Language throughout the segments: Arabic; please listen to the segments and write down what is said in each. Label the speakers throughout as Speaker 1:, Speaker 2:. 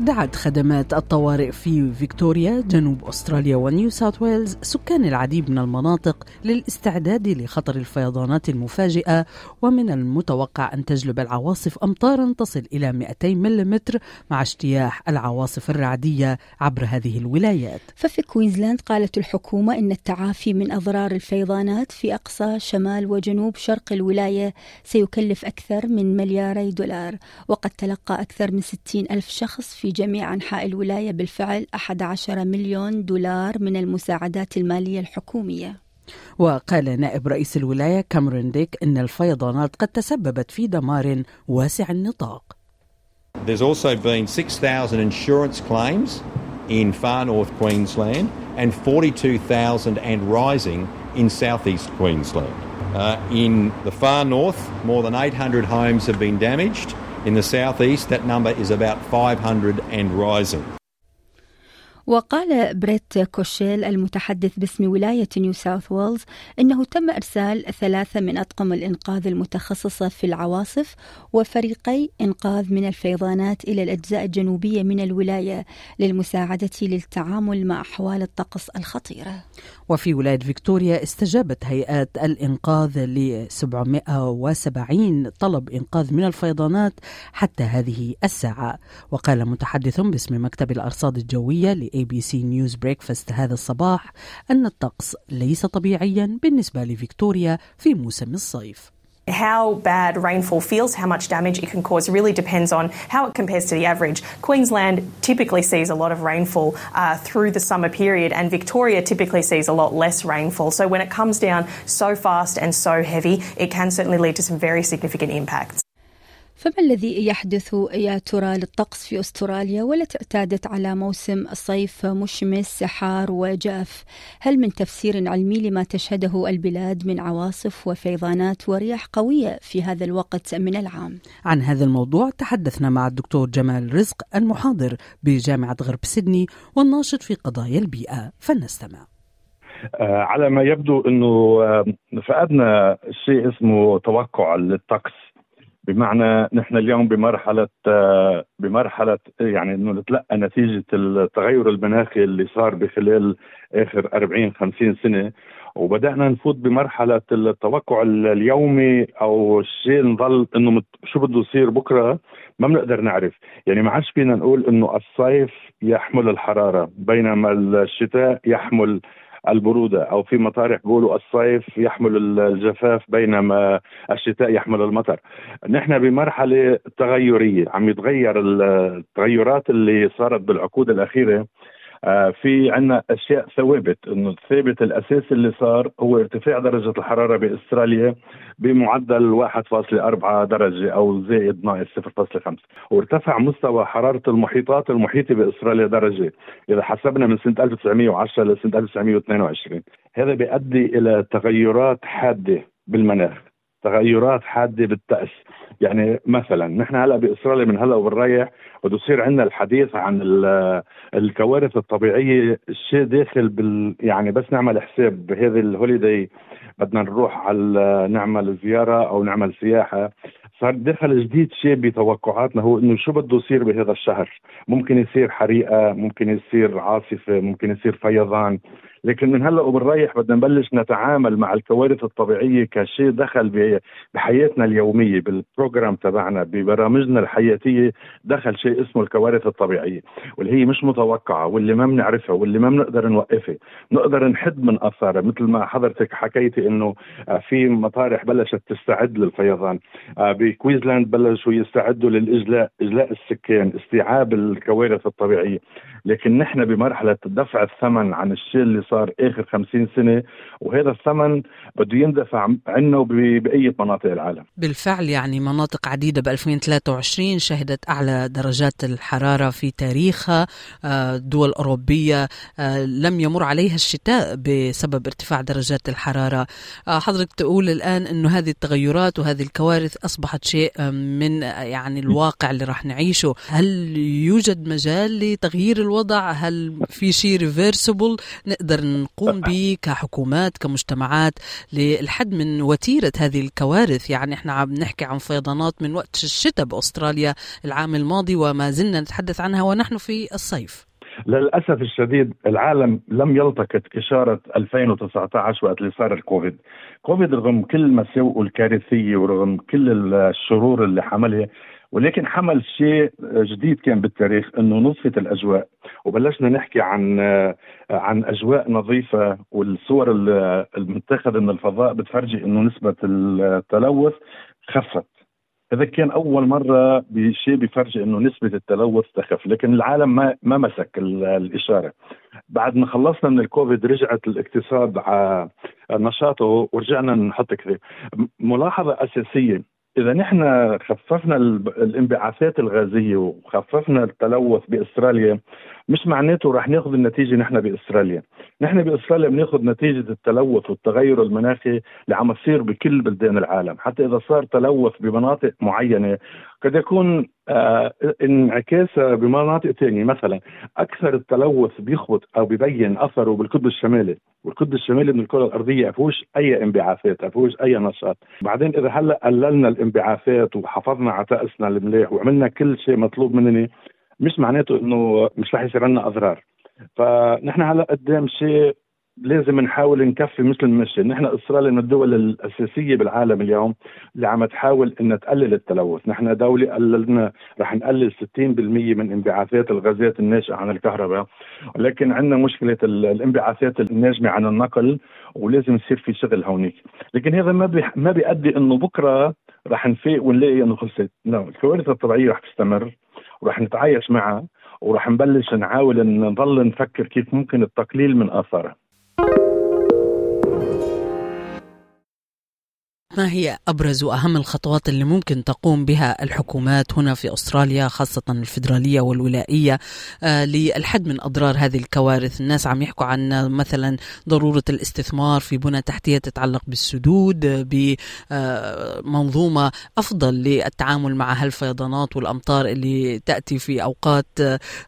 Speaker 1: دعت خدمات الطوارئ في فيكتوريا جنوب أستراليا ونيو ساوث ويلز سكان العديد من المناطق للاستعداد لخطر الفيضانات المفاجئة ومن المتوقع أن تجلب العواصف أمطارا تصل إلى 200 ملم مع اجتياح العواصف الرعدية عبر هذه الولايات.
Speaker 2: ففي كوينزلاند قالت الحكومة إن التعافي من أضرار الفيضانات في أقصى شمال وجنوب شرق الولاية سيكلف أكثر من ملياري دولار وقد تلقى أكثر من 60 ألف شخص في جميع أنحاء الولاية بالفعل 11 مليون دولار من المساعدات المالية الحكومية
Speaker 1: وقال نائب رئيس الولاية كاميرون ديك أن الفيضانات قد تسببت في دمار واسع النطاق
Speaker 3: There's also been 6,000 insurance claims in far north Queensland and 42,000 and rising in southeast Queensland. Uh, in the far north, more than 800 homes have been damaged. In the southeast, that number is about 500 and rising.
Speaker 2: وقال بريت كوشيل المتحدث باسم ولاية نيو ساوث ويلز أنه تم إرسال ثلاثة من أطقم الإنقاذ المتخصصة في العواصف وفريقي إنقاذ من الفيضانات إلى الأجزاء الجنوبية من الولاية للمساعدة للتعامل مع أحوال الطقس الخطيرة.
Speaker 1: وفي ولاية فيكتوريا استجابت هيئات الإنقاذ ل 770 طلب إنقاذ من الفيضانات حتى هذه الساعة. وقال متحدث باسم مكتب الأرصاد الجوية ل ABC News Breakfast هذا الصباح أن الطقس ليس طبيعيا بالنسبة لفيكتوريا في موسم الصيف
Speaker 4: How bad rainfall feels, how much damage it can cause, really depends on how it compares to the average. Queensland typically sees a lot of rainfall uh, through the summer period, and Victoria typically sees a lot less rainfall. So when it comes down so fast and so heavy, it can certainly lead to some very significant impacts.
Speaker 2: فما الذي يحدث يا ترى للطقس في أستراليا والتي اعتادت على موسم صيف مشمس حار وجاف؟ هل من تفسير علمي لما تشهده البلاد من عواصف وفيضانات ورياح قوية في هذا الوقت من العام؟
Speaker 1: عن هذا الموضوع تحدثنا مع الدكتور جمال رزق المحاضر بجامعة غرب سيدني والناشط في قضايا البيئة فلنستمع.
Speaker 5: على ما يبدو إنه فقدنا شيء اسمه توقع للطقس. بمعنى نحن اليوم بمرحلة بمرحلة يعني إنه نتلقى نتيجة التغير المناخي اللي صار بخلال آخر 40 50 سنة وبدأنا نفوت بمرحلة التوقع اليومي أو الشيء نضل إنه شو بده يصير بكرة ما بنقدر نعرف، يعني ما عادش فينا نقول إنه الصيف يحمل الحرارة بينما الشتاء يحمل البرودة أو في مطارح بيقولوا الصيف يحمل الجفاف بينما الشتاء يحمل المطر. نحن بمرحلة تغيرية عم يتغير التغيرات اللي صارت بالعقود الأخيرة في عنا أشياء ثوابت. إنه الثابت الأساسي اللي صار هو ارتفاع درجة الحرارة بأستراليا بمعدل 1.4 درجة أو زائد ناقص 0.5 وارتفع مستوى حرارة المحيطات المحيطه بأستراليا درجة. إذا حسبنا من سنة 1910 لسنة 1922 هذا بيؤدي إلى تغيرات حادة بالمناخ. تغيرات حادة بالتأس. يعني مثلا نحن هلأ باستراليا من هلأ وبنريح بده يصير عندنا الحديث عن الكوارث الطبيعية الشيء داخل بال يعني بس نعمل حساب بهذه الهوليداي بدنا نروح على نعمل زيارة أو نعمل سياحة. صار دخل جديد شيء بتوقعاتنا هو إنه شو بده يصير بهذا الشهر؟ ممكن يصير حريقة ممكن يصير عاصفة ممكن يصير فيضان. لكن من هلأ وبنريح بدنا نبلش نتعامل مع الكوارث الطبيعية كشيء دخل بحياتنا اليومية بالبروجرام تبعنا ببرامجنا الحياتية دخل شيء اسمه الكوارث الطبيعية واللي هي مش متوقعة واللي ما بنعرفها واللي ما بنقدر نوقفها. نقدر نحد من أثارها مثل ما حضرتك حكيتي إنه في مطارح بلشت تستعد للفيضان. بكويزلاند بلشوا يستعدوا للإجلاء إجلاء السكان استيعاب الكوارث الطبيعية. لكن نحن بمرحلة دفع الثمن عن الشيء اللي صار آخر 50 سنة وهذا الثمن بده يندفع عنا وبأي مناطق العالم.
Speaker 1: بالفعل يعني مناطق عديدة ب 2023 شهدت أعلى درجات الحرارة في تاريخها. آه، دول أوروبية آه، لم يمر عليها الشتاء بسبب ارتفاع درجات الحرارة. آه، حضرتك تقول الآن أنه هذه التغيرات وهذه الكوارث أصبحت شيء من يعني الواقع اللي راح نعيشه. هل يوجد مجال لتغيير الوضع؟ هل في شيء ريفيرسبل نقدر نقوم به كحكومات كمجتمعات للحد من وتيرة هذه الكوارث. يعني إحنا عم نحكي عن فيضانات من وقت الشتاء بأستراليا العام الماضي وما زلنا نتحدث عنها ونحن في الصيف.
Speaker 5: للأسف الشديد العالم لم يلتقط إشارة 2019 وقت اللي صار الكوفيد، كوفيد رغم كل مساوئه الكارثيه ورغم كل الشرور اللي حملها ولكن حمل شيء جديد كان بالتاريخ إنه نصفت الأجواء. وبلشنا نحكي عن عن أجواء نظيفة والصور المتاخذة من الفضاء بتفرجي إنه نسبة التلوث خفت. هذا كان أول مرة بشيء بيفرجي إنه نسبة التلوث تخف لكن العالم ما ما مسك الإشارة. بعد ما خلصنا من الكوفيد رجعت الاقتصاد على نشاطه ورجعنا نحط كذا ملاحظة أساسية إذا نحن خففنا الانبعاثات الغازية وخففنا التلوث بأستراليا مش معناته رح ناخذ النتيجة نحن بأستراليا، نحن بأستراليا بناخذ نتيجة التلوث والتغير المناخي اللي عم يصير بكل بلدان العالم، حتى إذا صار تلوث بمناطق معينة قد يكون آه انعكاسها بمناطق ثانية مثلا أكثر التلوث بيخبط أو ببين أثره بالقطب الشمالي، والقطب الشمالي من الكرة الأرضية فيهوش أي انبعاثات، فيهوش أي نشاط، بعدين إذا هلأ قللنا الانبعاثات وحافظنا على طقسنا المليح وعملنا كل شيء مطلوب مننا مش معناته إنه مش رح يصير عندنا أضرار. فنحن هلأ قدام شيء لازم نحاول نكفي مثل المشي، نحن استراليا من الدول الأساسية بالعالم اليوم اللي عم تحاول إنها تقلل التلوث، نحن دولة قللنا رح نقلل 60% من انبعاثات الغازات الناشئة عن الكهرباء، ولكن عندنا مشكلة الانبعاثات الناجمة عن النقل ولازم يصير في شغل هونيك، لكن هذا ما بي ما بيؤدي إنه بكرة رح نفيق ونلاقي إنه خلصت، لا الكوارث الطبيعية رح تستمر ورح نتعايش معها ورح نبلش نحاول نضل نفكر كيف ممكن التقليل من آثارها.
Speaker 1: ما هي أبرز وأهم الخطوات اللي ممكن تقوم بها الحكومات هنا في أستراليا خاصة الفدراليه والولائية؟ آه للحد من أضرار هذه الكوارث، الناس عم يحكوا عن مثلا ضرورة الاستثمار في بنى تحتية تتعلق بالسدود بمنظومة أفضل للتعامل مع هالفيضانات والأمطار اللي تأتي في أوقات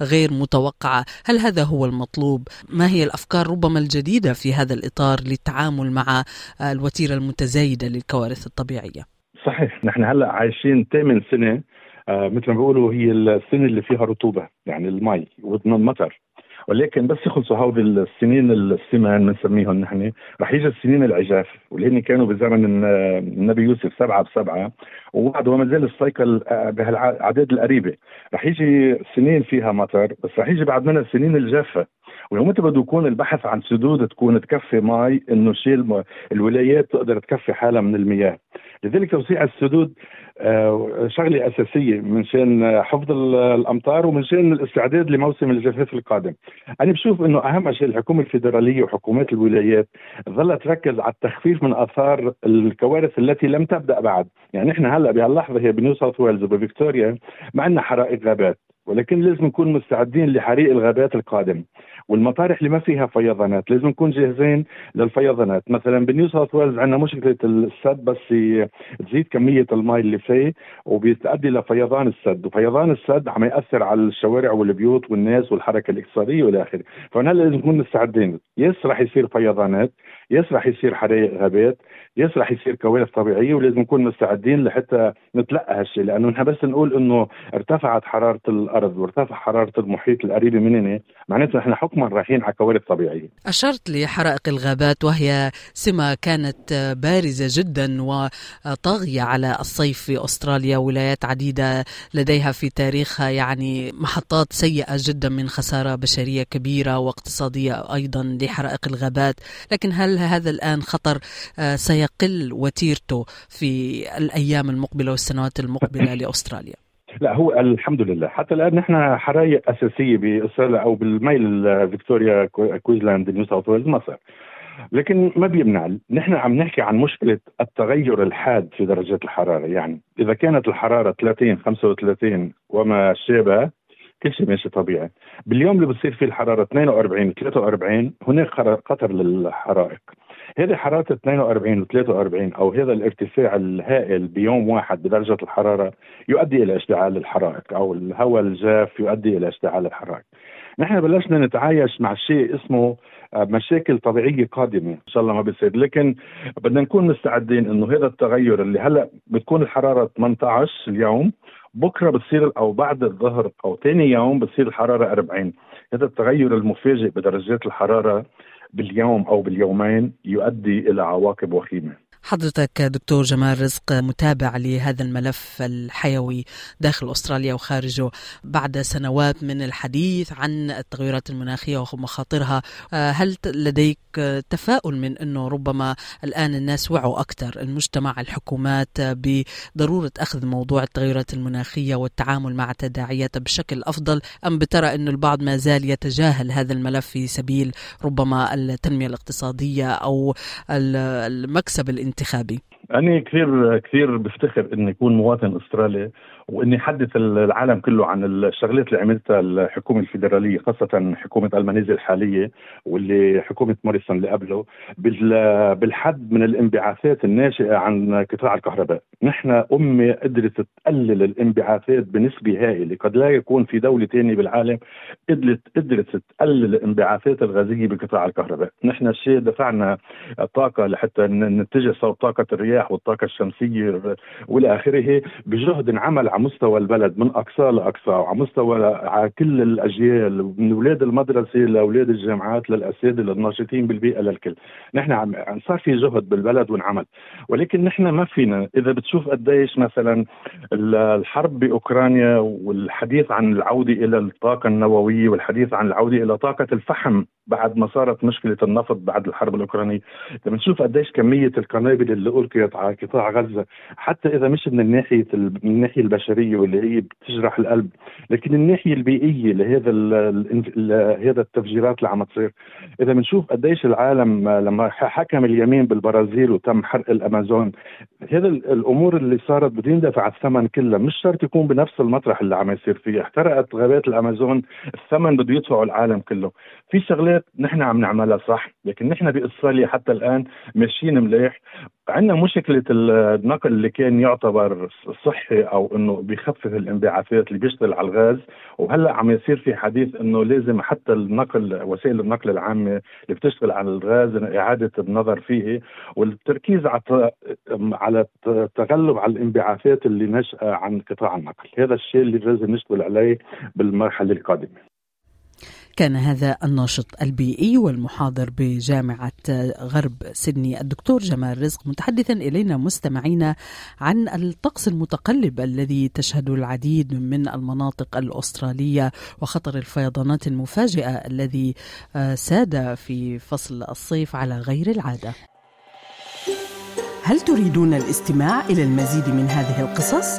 Speaker 1: غير متوقعة، هل هذا هو المطلوب؟ ما هي الأفكار ربما الجديدة في هذا الإطار للتعامل مع الوتيرة المتزايدة الكوارث الطبيعية.
Speaker 5: صحيح نحن هلأ عايشين ثامن سنة آه مثل ما بيقولوا هي السنة اللي فيها رطوبة يعني المي والمطر ولكن بس يخلصوا هودي السنين السمان بنسميهم نحن رح يجي السنين العجاف واللي هن كانوا بزمن النبي يوسف سبعة بسبعة وبعد وما زال السايكل آه، بهالاعداد القريبة. رح يجي سنين فيها مطر بس رح يجي بعد منها السنين الجافة. ويومتى بده يكون البحث عن سدود تكون تكفي مي إنه شيء الولايات تقدر تكفي حالها من المياه. لذلك توسيع السدود آه، شغلة أساسية من شان حفظ الأمطار ومن شان الاستعداد لموسم الجفاف القادم. أنا بشوف إنه أهم شيء الحكومة الفيدرالية وحكومات الولايات ظلت تركز على التخفيف من آثار الكوارث التي لم تبدأ بعد، يعني إحنا هلأ بهاللحظة هي بنيو ساوث ويلز وبفيكتوريا ما عندنا حرائق غابات. ولكن لازم نكون مستعدين لحريق الغابات القادم. والمطارح اللي ما فيها فيضانات لازم نكون جاهزين للفيضانات. مثلا بنيو ساوث ويلز عندنا مشكلة السد بس تزيد كمية الماء اللي فيه وبيتؤدي لفيضان السد. وفيضان السد عم يأثر على الشوارع والبيوت والناس والحركة الاقتصادية والى آخره. فهنا لازم نكون مستعدين. yes رح يصير فيضانات. yes رح يصير حرائق غابات yes رح يصير كوارث طبيعية ولازم نكون مستعدين لحتى نتلقى هالشيء لأنه نحن بس نقول إنه ارتفعت حرارة الأرض وارتفع حرارة المحيط القريبة مننا معناته نحن حكما رايحين على كوارث طبيعية.
Speaker 1: أشرت لحرائق الغابات وهي سمة كانت بارزة جدا وطاغية على الصيف في أستراليا ولايات عديدة لديها في تاريخها يعني محطات سيئة جدا من خسارة بشرية كبيرة واقتصادية أيضا لحرائق الغابات، لكن هل هذا الآن خطر سيقل وتيرته في الأيام المقبلة والسنوات المقبلة لأستراليا؟
Speaker 5: لا هو الحمد لله. حتى الآن نحن حرايق أساسية بأستراليا أو بالميل فيكتوريا كويزلاند نيو ساوث ويلز ما صار. لكن ما بيمنع نحن عم نحكي عن مشكلة التغير الحاد في درجات الحرارة. يعني إذا كانت الحرارة 30 35 وما شابه كل شيء ماشي طبيعي. باليوم اللي بتصير فيه الحرارة 42 43 هناك خطر للحرائق. هذه حرارة 42 و 43 أو هذا الارتفاع الهائل بيوم واحد بدرجة الحرارة يؤدي إلى اشتعال الحرائق أو الهواء الجاف يؤدي إلى اشتعال الحرائق. نحن بلشنا نتعايش مع شيء اسمه آه، مشاكل طبيعية قادمة إن شاء الله ما بيصير لكن بدنا نكون مستعدين إنه هذا التغير اللي هلأ بتكون الحرارة 18 اليوم بكرة بتصير أو بعد الظهر أو ثاني يوم بتصير الحرارة 40 هذا التغير المفاجئ بدرجات الحرارة باليوم أو باليومين يؤدي إلى عواقب وخيمة.
Speaker 1: حضرتك دكتور جمال رزق متابع لهذا الملف الحيوي داخل أستراليا وخارجه بعد سنوات من الحديث عن التغيرات المناخية ومخاطرها هل لديك تفاؤل من إنه ربما الآن الناس وعوا أكثر المجتمع الحكومات بضرورة أخذ موضوع التغيرات المناخية والتعامل مع تداعياتها بشكل أفضل أم بترى انه البعض ما زال يتجاهل هذا الملف في سبيل ربما التنمية الاقتصادية أو المكسب الانتاجي الانتخابي
Speaker 5: أنا كثير كثير بفتخر إني أكون مواطن أسترالي وإني حدث العالم كله عن الشغلات اللي عملتها الحكومة الفيدرالية خاصة حكومة ألمانيزيا الحالية واللي حكومة موريسون اللي قبله بالحد من الانبعاثات الناشئة عن قطاع الكهرباء. نحن أمة قدرت تقلل الانبعاثات بنسبة هائلة. قد لا يكون في دولة ثانية بالعالم قدرت قدرت تقلل الانبعاثات الغازية بقطاع الكهرباء. نحن الشيء دفعنا طاقة لحتى نتجه صوب طاقة الرياح والطاقة الشمسية والى آخره بجهد انعمل على مستوى البلد من أقصى لأقصى وعلى مستوى على كل الأجيال من أولاد المدرسة لأولاد الجامعات للأساتذة للناشطين بالبيئة للكل. نحن عم صار في جهد بالبلد وانعمل ولكن نحن ما فينا إذا بتشوف قديش مثلا الحرب بأوكرانيا والحديث عن العودة إلى الطاقة النووية والحديث عن العودة إلى طاقة الفحم بعد ما صارت مشكلة النفط بعد الحرب الأوكرانية. لما نشوف قديش كمية القنابل اللي ألقيت على قطاع غزة حتى إذا مش من الناحية من الناحية البشرية واللي هي بتجرح القلب لكن الناحية البيئية لهذا هذا التفجيرات اللي عم تصير. إذا بنشوف قديش العالم لما حكم اليمين بالبرازيل وتم حرق الأمازون هذا الأمور اللي صارت بدين دفع الثمن كله مش شرط يكون بنفس المطرح اللي عم يصير فيه. احترقت غابات الأمازون الثمن بده يدفعه العالم كله. في شغلات نحن عم نعملها صح لكن نحن بأستراليا حتى الآن ماشيين مليح. عندنا مشكلة النقل اللي كان يعتبر صحي أو إنه بيخفف الانبعاثات اللي بيشتغل على الغاز. وهلأ عم يصير في حديث إنه لازم حتى النقل وسائل النقل العامة اللي بتشتغل على الغاز إعادة النظر فيه. والتركيز على على التغلب على الانبعاثات اللي نشأة عن قطاع النقل. هذا الشيء اللي لازم نشتغل عليه بالمرحلة القادمة.
Speaker 1: كان هذا الناشط البيئي والمحاضر بجامعة غرب سيدني الدكتور جمال رزق متحدثا إلينا مستمعينا عن الطقس المتقلب الذي تشهد العديد من المناطق الأسترالية وخطر الفيضانات المفاجئة الذي آه، ساد في فصل الصيف على غير العادة هل تريدون الاستماع إلى المزيد من هذه القصص؟